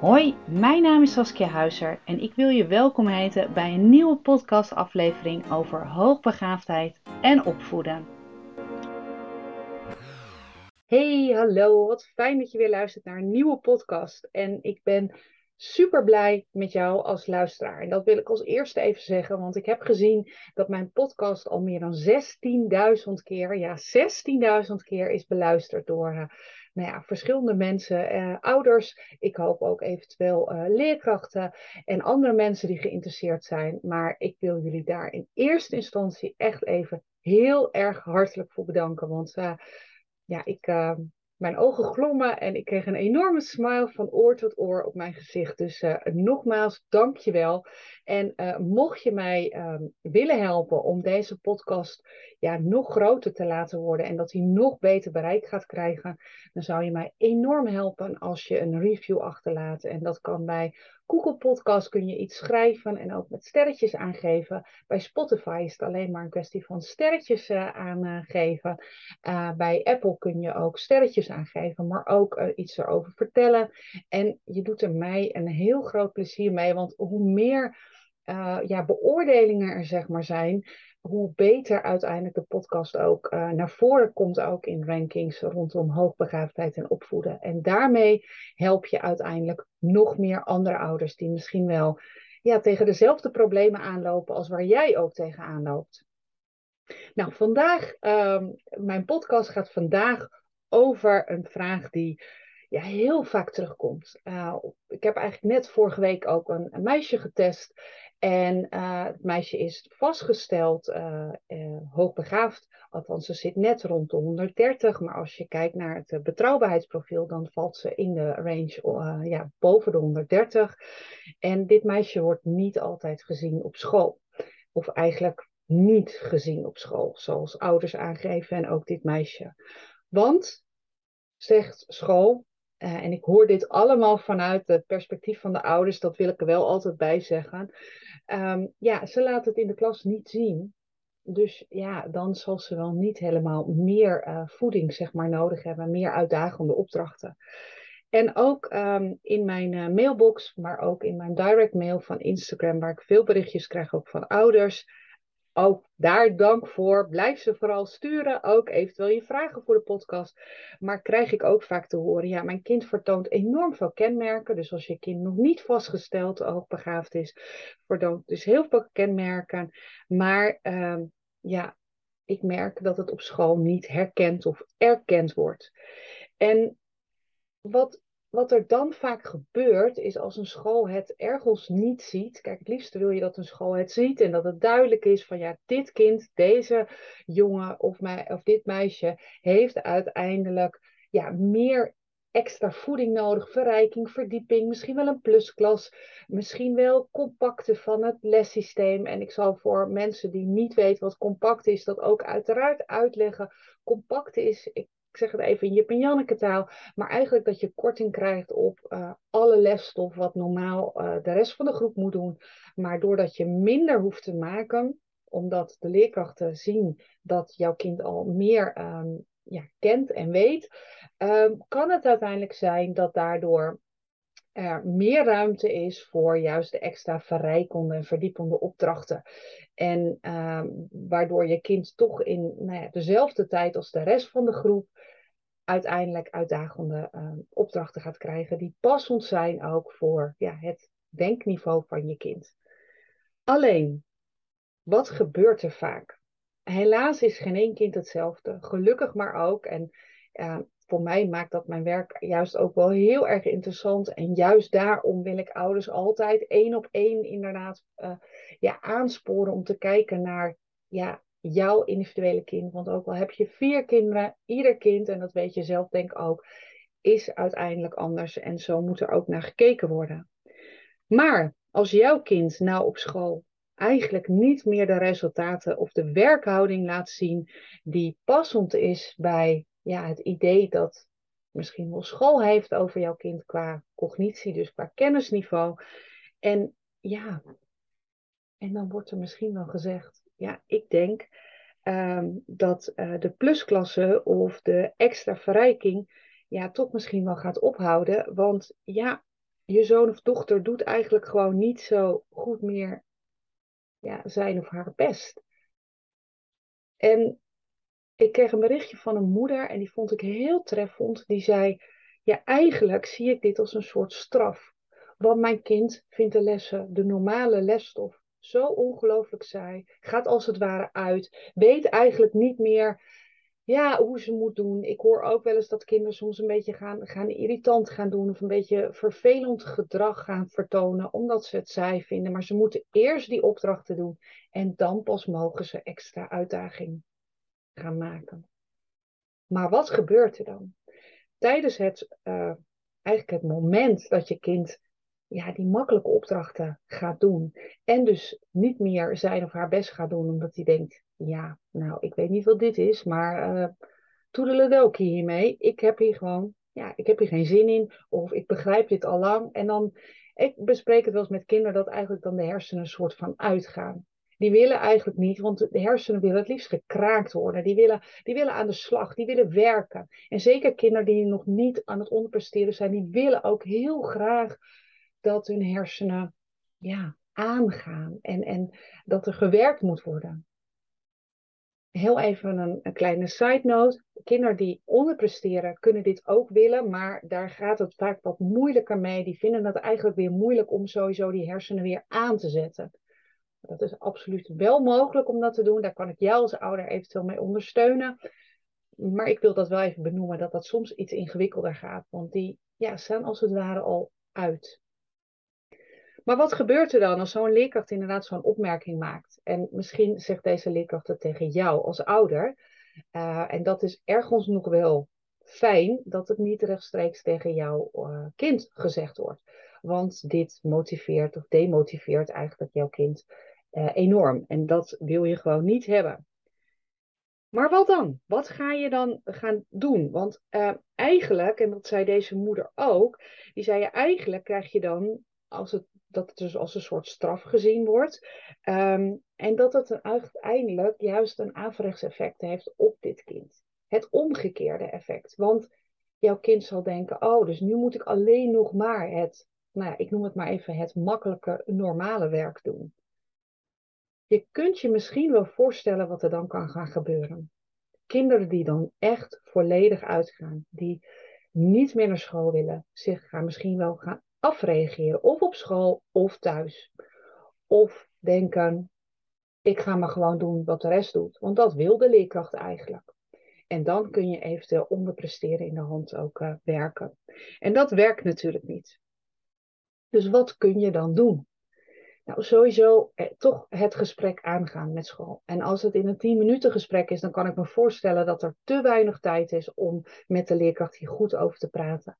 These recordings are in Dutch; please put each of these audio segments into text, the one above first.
Hoi, mijn naam is Saskia Huizer en ik wil je welkom heten bij een nieuwe podcastaflevering over hoogbegaafdheid en opvoeden. Hey, hallo, wat fijn dat je weer luistert naar een nieuwe podcast. En ik ben super blij met jou als luisteraar. En dat wil ik als eerste even zeggen, want ik heb gezien dat mijn podcast al meer dan 16.000 keer, ja, 16.000 keer is beluisterd door uh, nou ja, verschillende mensen, uh, ouders. Ik hoop ook eventueel uh, leerkrachten en andere mensen die geïnteresseerd zijn. Maar ik wil jullie daar in eerste instantie echt even heel erg hartelijk voor bedanken. Want ja, ik, mijn ogen glommen en ik kreeg een enorme smile van oor tot oor op mijn gezicht. Dus uh, nogmaals, dank je wel. En uh, mocht je mij um, willen helpen om deze podcast ja, nog groter te laten worden en dat hij nog beter bereik gaat krijgen, dan zou je mij enorm helpen als je een review achterlaat. En dat kan bij Google Podcast kun je iets schrijven en ook met sterretjes aangeven. Bij Spotify is het alleen maar een kwestie van sterretjes uh, aangeven. Uh, bij Apple kun je ook sterretjes aangeven, maar ook uh, iets erover vertellen. En je doet er mij een heel groot plezier mee, want hoe meer ja, beoordelingen er zeg maar zijn, hoe beter uiteindelijk de podcast ook uh, naar voren komt, ook in rankings rondom hoogbegaafdheid en opvoeden. En daarmee help je uiteindelijk nog meer andere ouders die misschien wel ja, tegen dezelfde problemen aanlopen als waar jij ook tegen aanloopt. Nou, vandaag, um, mijn podcast gaat vandaag over een vraag die ja, heel vaak terugkomt. Uh, ik heb eigenlijk net vorige week ook een meisje getest. En uh, het meisje is vastgesteld uh, uh, hoogbegaafd. Althans, ze zit net rond de 130. Maar als je kijkt naar het betrouwbaarheidsprofiel, dan valt ze in de range ja, boven de 130. En dit meisje wordt niet altijd gezien op school. Of eigenlijk niet gezien op school, zoals ouders aangeven en ook dit meisje. Want, zegt school, uh, en ik hoor dit allemaal vanuit het perspectief van de ouders, dat wil ik er wel altijd bij zeggen. Um, ja, ze laten het in de klas niet zien. Dus ja, dan zal ze wel niet helemaal meer uh, voeding zeg maar, nodig hebben, meer uitdagende opdrachten. En ook um, in mijn uh, mailbox, maar ook in mijn direct mail van Instagram, waar ik veel berichtjes krijg ook van ouders, ook daar dank voor. Blijf ze vooral sturen. Ook eventueel je vragen voor de podcast. Maar krijg ik ook vaak te horen. Ja, mijn kind vertoont enorm veel kenmerken. Dus als je kind nog niet vastgesteld hoogbegaafd is, vertoont dus heel veel kenmerken. Maar uh, ja, ik merk dat het op school niet herkend of erkend wordt. En wat wat er dan vaak gebeurt, is als een school het ergens niet ziet. Kijk, het liefste wil je dat een school het ziet en dat het duidelijk is van ja, dit kind, deze jongen of, mij, of dit meisje heeft uiteindelijk ja, meer extra voeding nodig, verrijking, verdieping, misschien wel een plusklas, misschien wel compacte van het lessysteem. En ik zal voor mensen die niet weten wat compact is, dat ook uiteraard uitleggen. Compact is, ik ik zeg het even in Jip en Janneke taal, maar eigenlijk dat je korting krijgt op uh, alle lesstof wat normaal uh, de rest van de groep moet doen. Maar doordat je minder hoeft te maken, omdat de leerkrachten zien dat jouw kind al meer um, ja, kent en weet, um, kan het uiteindelijk zijn dat daardoor er meer ruimte is voor juist de extra verrijkende en verdiepende opdrachten. En uh, waardoor je kind toch in nou ja, dezelfde tijd als de rest van de groep uiteindelijk uitdagende uh, opdrachten gaat krijgen die passend zijn ook voor ja, het denkniveau van je kind. Alleen, wat gebeurt er vaak? Helaas is geen één kind hetzelfde. Gelukkig maar ook. En uh, voor mij maakt dat mijn werk juist ook wel heel erg interessant. En juist daarom wil ik ouders altijd één op één inderdaad uh, ja, aansporen om te kijken naar ja, jouw individuele kind. Want ook al heb je vier kinderen, ieder kind, en dat weet je zelf denk ik ook, is uiteindelijk anders. En zo moet er ook naar gekeken worden. Maar als jouw kind nou op school eigenlijk niet meer de resultaten of de werkhouding laat zien die passend is bij ja, het idee dat misschien wel school heeft over jouw kind qua cognitie, dus qua kennisniveau. En ja, en dan wordt er misschien wel gezegd, ja, ik denk um, dat uh, de plusklasse of de extra verrijking ja, toch misschien wel gaat ophouden. Want ja, je zoon of dochter doet eigenlijk gewoon niet zo goed meer ja, zijn of haar best. En ik kreeg een berichtje van een moeder en die vond ik heel treffend. Die zei: Ja, eigenlijk zie ik dit als een soort straf. Want mijn kind vindt de lessen, de normale lesstof, zo ongelooflijk saai. Gaat als het ware uit. Weet eigenlijk niet meer ja, hoe ze moet doen. Ik hoor ook wel eens dat kinderen soms een beetje gaan, gaan irritant gaan doen. Of een beetje vervelend gedrag gaan vertonen. Omdat ze het saai vinden. Maar ze moeten eerst die opdrachten doen. En dan pas mogen ze extra uitdaging gaan maken. Maar wat gebeurt er dan? Tijdens het, uh, eigenlijk het moment dat je kind ja, die makkelijke opdrachten gaat doen. En dus niet meer zijn of haar best gaat doen, omdat hij denkt: ja, nou, ik weet niet wat dit is, maar uh, toedeledokie hiermee. Ik heb hier gewoon, ja, ik heb hier geen zin in. Of ik begrijp dit al lang. En dan, ik bespreek het wel eens met kinderen dat eigenlijk dan de hersenen een soort van uitgaan. Die willen eigenlijk niet, want de hersenen willen het liefst gekraakt worden. Die willen, die willen aan de slag, die willen werken. En zeker kinderen die nog niet aan het onderpresteren zijn, die willen ook heel graag dat hun hersenen ja, aangaan en, en dat er gewerkt moet worden. Heel even een, een, kleine side note. Kinderen die onderpresteren kunnen dit ook willen, maar daar gaat het vaak wat moeilijker mee. Die vinden het eigenlijk weer moeilijk om sowieso die hersenen weer aan te zetten. Dat is absoluut wel mogelijk om dat te doen. Daar kan ik jou als ouder eventueel mee ondersteunen. Maar ik wil dat wel even benoemen, dat dat soms iets ingewikkelder gaat. Want die ja, staan als het ware al uit. Maar wat gebeurt er dan als zo'n leerkracht inderdaad zo'n opmerking maakt? En misschien zegt deze leerkracht het tegen jou als ouder. Uh, en dat is ergens nog wel fijn dat het niet rechtstreeks tegen jouw uh, kind gezegd wordt. Want dit motiveert of demotiveert eigenlijk jouw kind uh, enorm. En dat wil je gewoon niet hebben. Maar wat dan? Wat ga je dan gaan doen? Want eigenlijk, en dat zei deze moeder ook, die zei je eigenlijk krijg je dan als het dat het dus als een soort straf gezien wordt. Um, en dat het uiteindelijk juist een averechts effect heeft op dit kind. Het omgekeerde effect. Want jouw kind zal denken, oh, dus nu moet ik alleen nog maar het, nou ja, ik noem het maar even het makkelijke, normale werk doen. Je kunt je misschien wel voorstellen wat er dan kan gaan gebeuren. Kinderen die dan echt volledig uitgaan, die niet meer naar school willen, zich gaan misschien wel gaan afreageren, of op school of thuis. Of denken, ik ga maar gewoon doen wat de rest doet, want dat wil de leerkracht eigenlijk. En dan kun je eventueel onderpresteren in de hand ook uh, werken. En dat werkt natuurlijk niet. Dus wat kun je dan doen? Nou, sowieso eh, toch het gesprek aangaan met school. En als het in een 10 minuten gesprek is, dan kan ik me voorstellen dat er te weinig tijd is om met de leerkracht hier goed over te praten.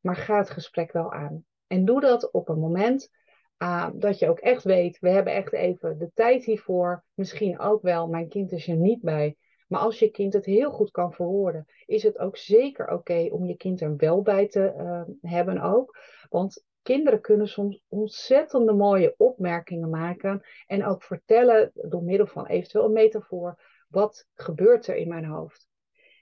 Maar ga het gesprek wel aan. En doe dat op een moment uh, dat je ook echt weet, we hebben echt even de tijd hiervoor. Misschien ook wel, mijn kind is er niet bij. Maar als je kind het heel goed kan verwoorden, is het ook zeker oké om je kind er wel bij te uh, hebben ook. Want kinderen kunnen soms ontzettende mooie opmerkingen maken en ook vertellen door middel van eventueel een metafoor, wat gebeurt er in mijn hoofd?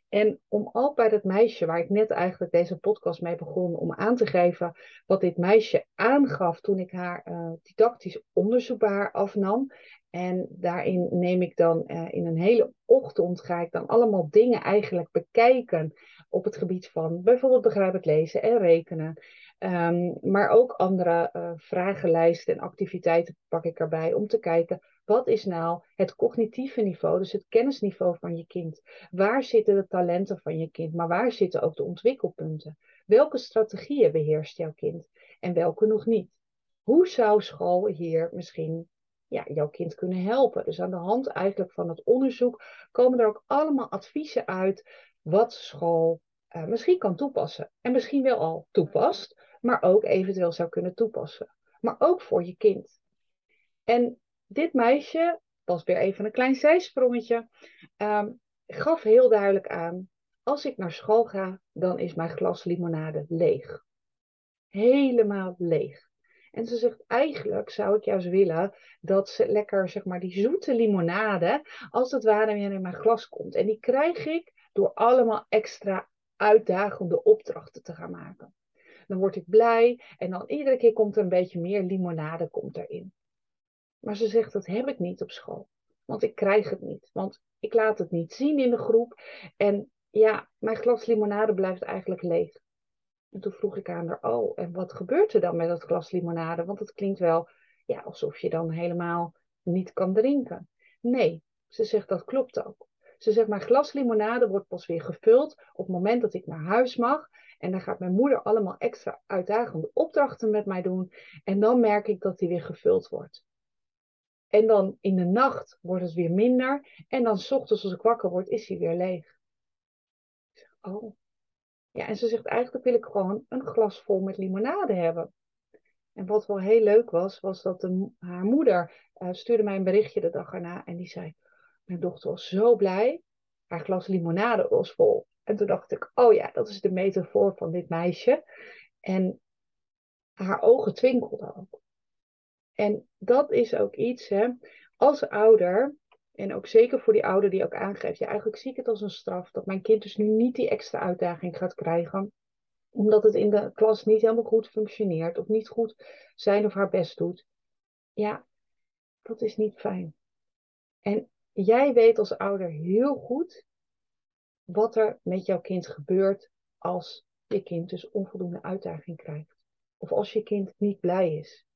En om ook bij dat meisje, waar ik net eigenlijk deze podcast mee begon, om aan te geven wat dit meisje aangaf toen ik haar uh, didactisch onderzoek bij haar afnam. En daarin neem ik dan uh, in een hele ochtend, ga ik dan allemaal dingen eigenlijk bekijken op het gebied van bijvoorbeeld begrijpend lezen en rekenen. Um, maar ook andere uh, vragenlijsten en activiteiten pak ik erbij om te kijken wat is nou het cognitieve niveau, dus het kennisniveau van je kind? Waar zitten de talenten van je kind, maar waar zitten ook de ontwikkelpunten? Welke strategieën beheerst jouw kind en welke nog niet? Hoe zou school hier misschien ja, jouw kind kunnen helpen? Dus aan de hand eigenlijk van het onderzoek komen er ook allemaal adviezen uit wat school uh, misschien kan toepassen. En misschien wel al toepast, maar ook eventueel zou kunnen toepassen. Maar ook voor je kind. En dit meisje, was weer even een klein zijsprongetje, um, gaf heel duidelijk aan: als ik naar school ga, dan is mijn glas limonade leeg. Helemaal leeg. En ze zegt, eigenlijk zou ik juist willen dat ze lekker, zeg maar, die zoete limonade, als het ware weer in mijn glas komt. En die krijg ik door allemaal extra uitdagende opdrachten te gaan maken. Dan word ik blij. En dan iedere keer komt er een beetje meer limonade komt erin. Maar ze zegt, dat heb ik niet op school. Want ik krijg het niet. Want ik laat het niet zien in de groep. En ja, mijn glas limonade blijft eigenlijk leeg. En toen vroeg ik aan haar, oh, en wat gebeurt er dan met dat glas limonade? Want het klinkt wel ja, alsof je dan helemaal niet kan drinken. Nee, ze zegt dat klopt ook. Ze zegt, mijn glas limonade wordt pas weer gevuld op het moment dat ik naar huis mag. En dan gaat mijn moeder allemaal extra uitdagende opdrachten met mij doen. En dan merk ik dat die weer gevuld wordt. En dan in de nacht wordt het weer minder. En dan s ochtends als ik wakker word, is hij weer leeg. Ik zeg, oh. Ja, en ze zegt, eigenlijk wil ik gewoon een glas vol met limonade hebben. En wat wel heel leuk was, was dat haar moeder uh, stuurde mij een berichtje de dag erna. En die zei, mijn dochter was zo blij. Haar glas limonade was vol. En toen dacht ik, oh ja, dat is de metafoor van dit meisje. En haar ogen twinkelden ook. En dat is ook iets, hè, als ouder, en ook zeker voor die ouder die ook aangeeft, ja, eigenlijk zie ik het als een straf dat mijn kind dus nu niet die extra uitdaging gaat krijgen, omdat het in de klas niet helemaal goed functioneert of niet goed zijn of haar best doet. Ja, dat is niet fijn. En jij weet als ouder heel goed wat er met jouw kind gebeurt als je kind dus onvoldoende uitdaging krijgt. Of als je kind niet blij is.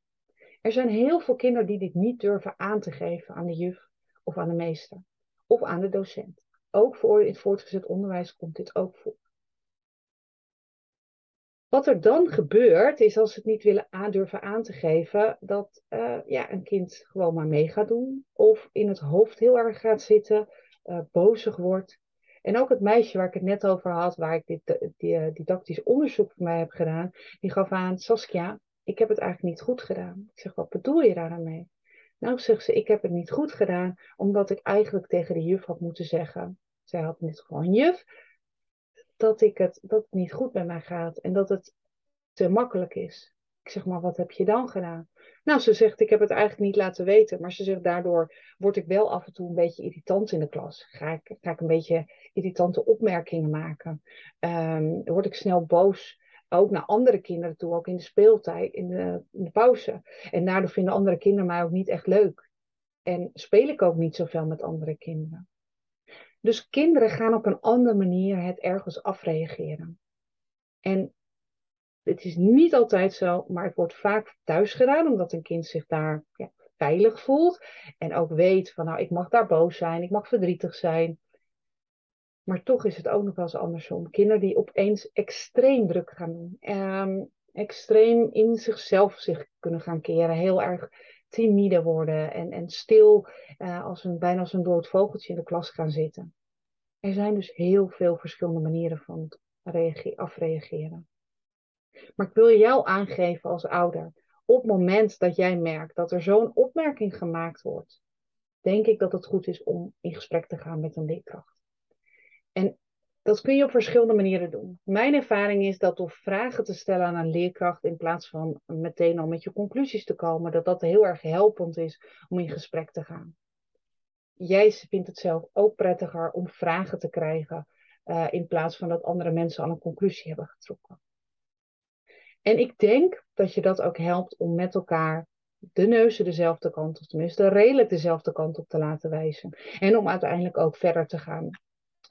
Er zijn heel veel kinderen die dit niet durven aan te geven aan de juf of aan de meester of aan de docent. Ook voor in het voortgezet onderwijs komt dit ook voor. Wat er dan gebeurt, is als ze het niet willen aandurven aan te geven, dat uh, ja, een kind gewoon maar mee gaat doen. Of in het hoofd heel erg gaat zitten, uh, bozig wordt. En ook het meisje waar ik het net over had, waar ik dit uh, didactisch onderzoek voor mij heb gedaan, die gaf aan, Saskia, ik heb het eigenlijk niet goed gedaan. Ik zeg, wat bedoel je daar aan mee? Nou, zegt ze, ik heb het niet goed gedaan, omdat ik eigenlijk tegen de juf had moeten zeggen. Zij had niet gewoon juf, dat, ik het, dat het niet goed met mij gaat en dat het te makkelijk is. Ik zeg maar, wat heb je dan gedaan? Nou, ze zegt, ik heb het eigenlijk niet laten weten. Maar ze zegt, daardoor word ik wel af en toe een beetje irritant in de klas. Ga ik, ga ik een beetje irritante opmerkingen maken? Um, word ik snel boos? Ook naar andere kinderen toe, ook in de speeltijd, in de, in de pauze. En daardoor vinden andere kinderen mij ook niet echt leuk. En speel ik ook niet zoveel met andere kinderen. Dus kinderen gaan op een andere manier het ergens afreageren. En het is niet altijd zo, maar het wordt vaak thuis gedaan, omdat een kind zich daar ja, veilig voelt. En ook weet van, nou, ik mag daar boos zijn, ik mag verdrietig zijn. Maar toch is het ook nog wel eens andersom. Kinderen die opeens extreem druk gaan doen. Um, extreem in zichzelf zich kunnen gaan keren. Heel erg timide worden en, en stil, uh, als een, bijna als een dood vogeltje in de klas gaan zitten. Er zijn dus heel veel verschillende manieren van afreageren. Maar ik wil jou aangeven als ouder, op het moment dat jij merkt dat er zo'n opmerking gemaakt wordt, denk ik dat het goed is om in gesprek te gaan met een leerkracht. En dat kun je op verschillende manieren doen. Mijn ervaring is dat door vragen te stellen aan een leerkracht in plaats van meteen al met je conclusies te komen, dat dat heel erg helpend is om in gesprek te gaan. Jij vindt het zelf ook prettiger om vragen te krijgen uh, in plaats van dat andere mensen al een conclusie hebben getrokken. En ik denk dat je dat ook helpt om met elkaar de neuzen dezelfde kant op, tenminste redelijk dezelfde kant op te laten wijzen. En om uiteindelijk ook verder te gaan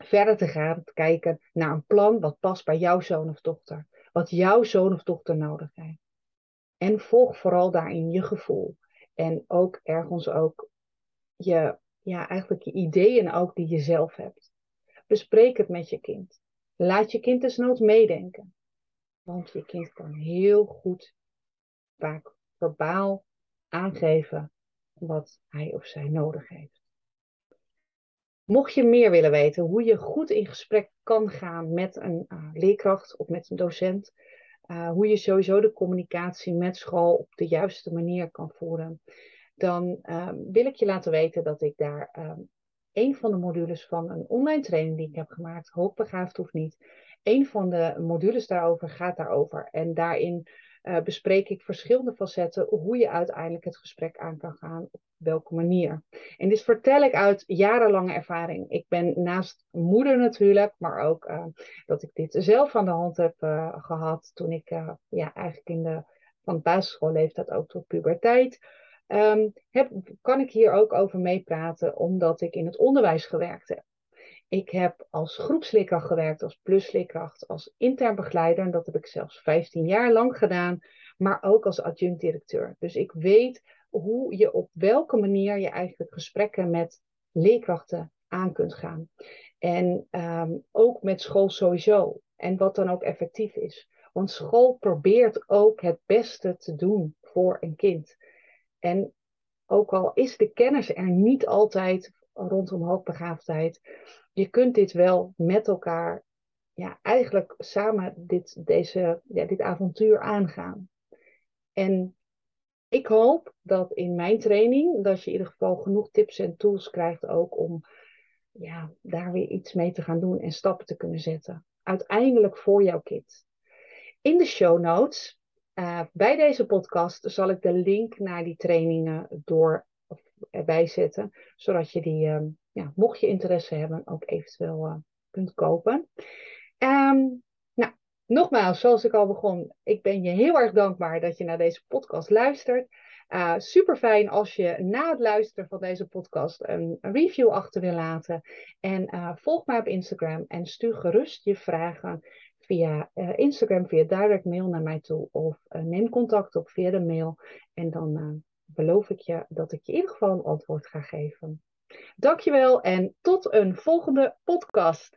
verder te gaan kijken naar een plan wat past bij jouw zoon of dochter. Wat jouw zoon of dochter nodig heeft. En volg vooral daarin je gevoel. En ook ergens ook je, ja, eigenlijk je ideeën ook die je zelf hebt. Bespreek het met je kind. Laat je kind desnoods meedenken. Want je kind kan heel goed vaak verbaal aangeven wat hij of zij nodig heeft. Mocht je meer willen weten hoe je goed in gesprek kan gaan met een uh, leerkracht of met een docent, uh, hoe je sowieso de communicatie met school op de juiste manier kan voeren, dan uh, wil ik je laten weten dat ik daar ehm, een van de modules van een online training die ik heb gemaakt, hoogbegaafd of niet, een van de modules daarover gaat daarover. En daarin uh, bespreek ik verschillende facetten hoe je uiteindelijk het gesprek aan kan gaan, op welke manier. En dit vertel ik uit jarenlange ervaring. Ik ben naast moeder natuurlijk, maar ook uh, dat ik dit zelf aan de hand heb uh, gehad toen ik ja, eigenlijk in de van basisschoolleeftijd ook tot puberteit. Um, heb, kan ik hier ook over meepraten, omdat ik in het onderwijs gewerkt heb. Ik heb als groepsleerkracht gewerkt, als plusleerkracht, als intern begeleider. En dat heb ik zelfs 15 jaar lang gedaan. Maar ook als adjunct-directeur. Dus ik weet hoe je op welke manier je eigenlijk gesprekken met leerkrachten aan kunt gaan. En um, ook met school sowieso. En wat dan ook effectief is. Want school probeert ook het beste te doen voor een kind. En ook al is de kennis er niet altijd rondom hoogbegaafdheid, je kunt dit wel met elkaar, ja, eigenlijk samen dit, deze, ja, dit avontuur aangaan. En ik hoop dat in mijn training, dat je in ieder geval genoeg tips en tools krijgt ook om ja, daar weer iets mee te gaan doen en stappen te kunnen zetten. Uiteindelijk voor jouw kind. In de show notes uh, bij deze podcast zal ik de link naar die trainingen door erbij zetten, zodat je die, uh, ja, mocht je interesse hebben, ook eventueel uh, kunt kopen. Um, nou, nogmaals, zoals ik al begon, ik ben je heel erg dankbaar dat je naar deze podcast luistert. Uh, super fijn als je na het luisteren van deze podcast een, review achter wil laten. En uh, volg mij op Instagram en stuur gerust je vragen via Instagram, via direct mail naar mij toe. Of neem contact op via de mail. En dan beloof ik je dat ik je in ieder geval een antwoord ga geven. Dankjewel en tot een volgende podcast.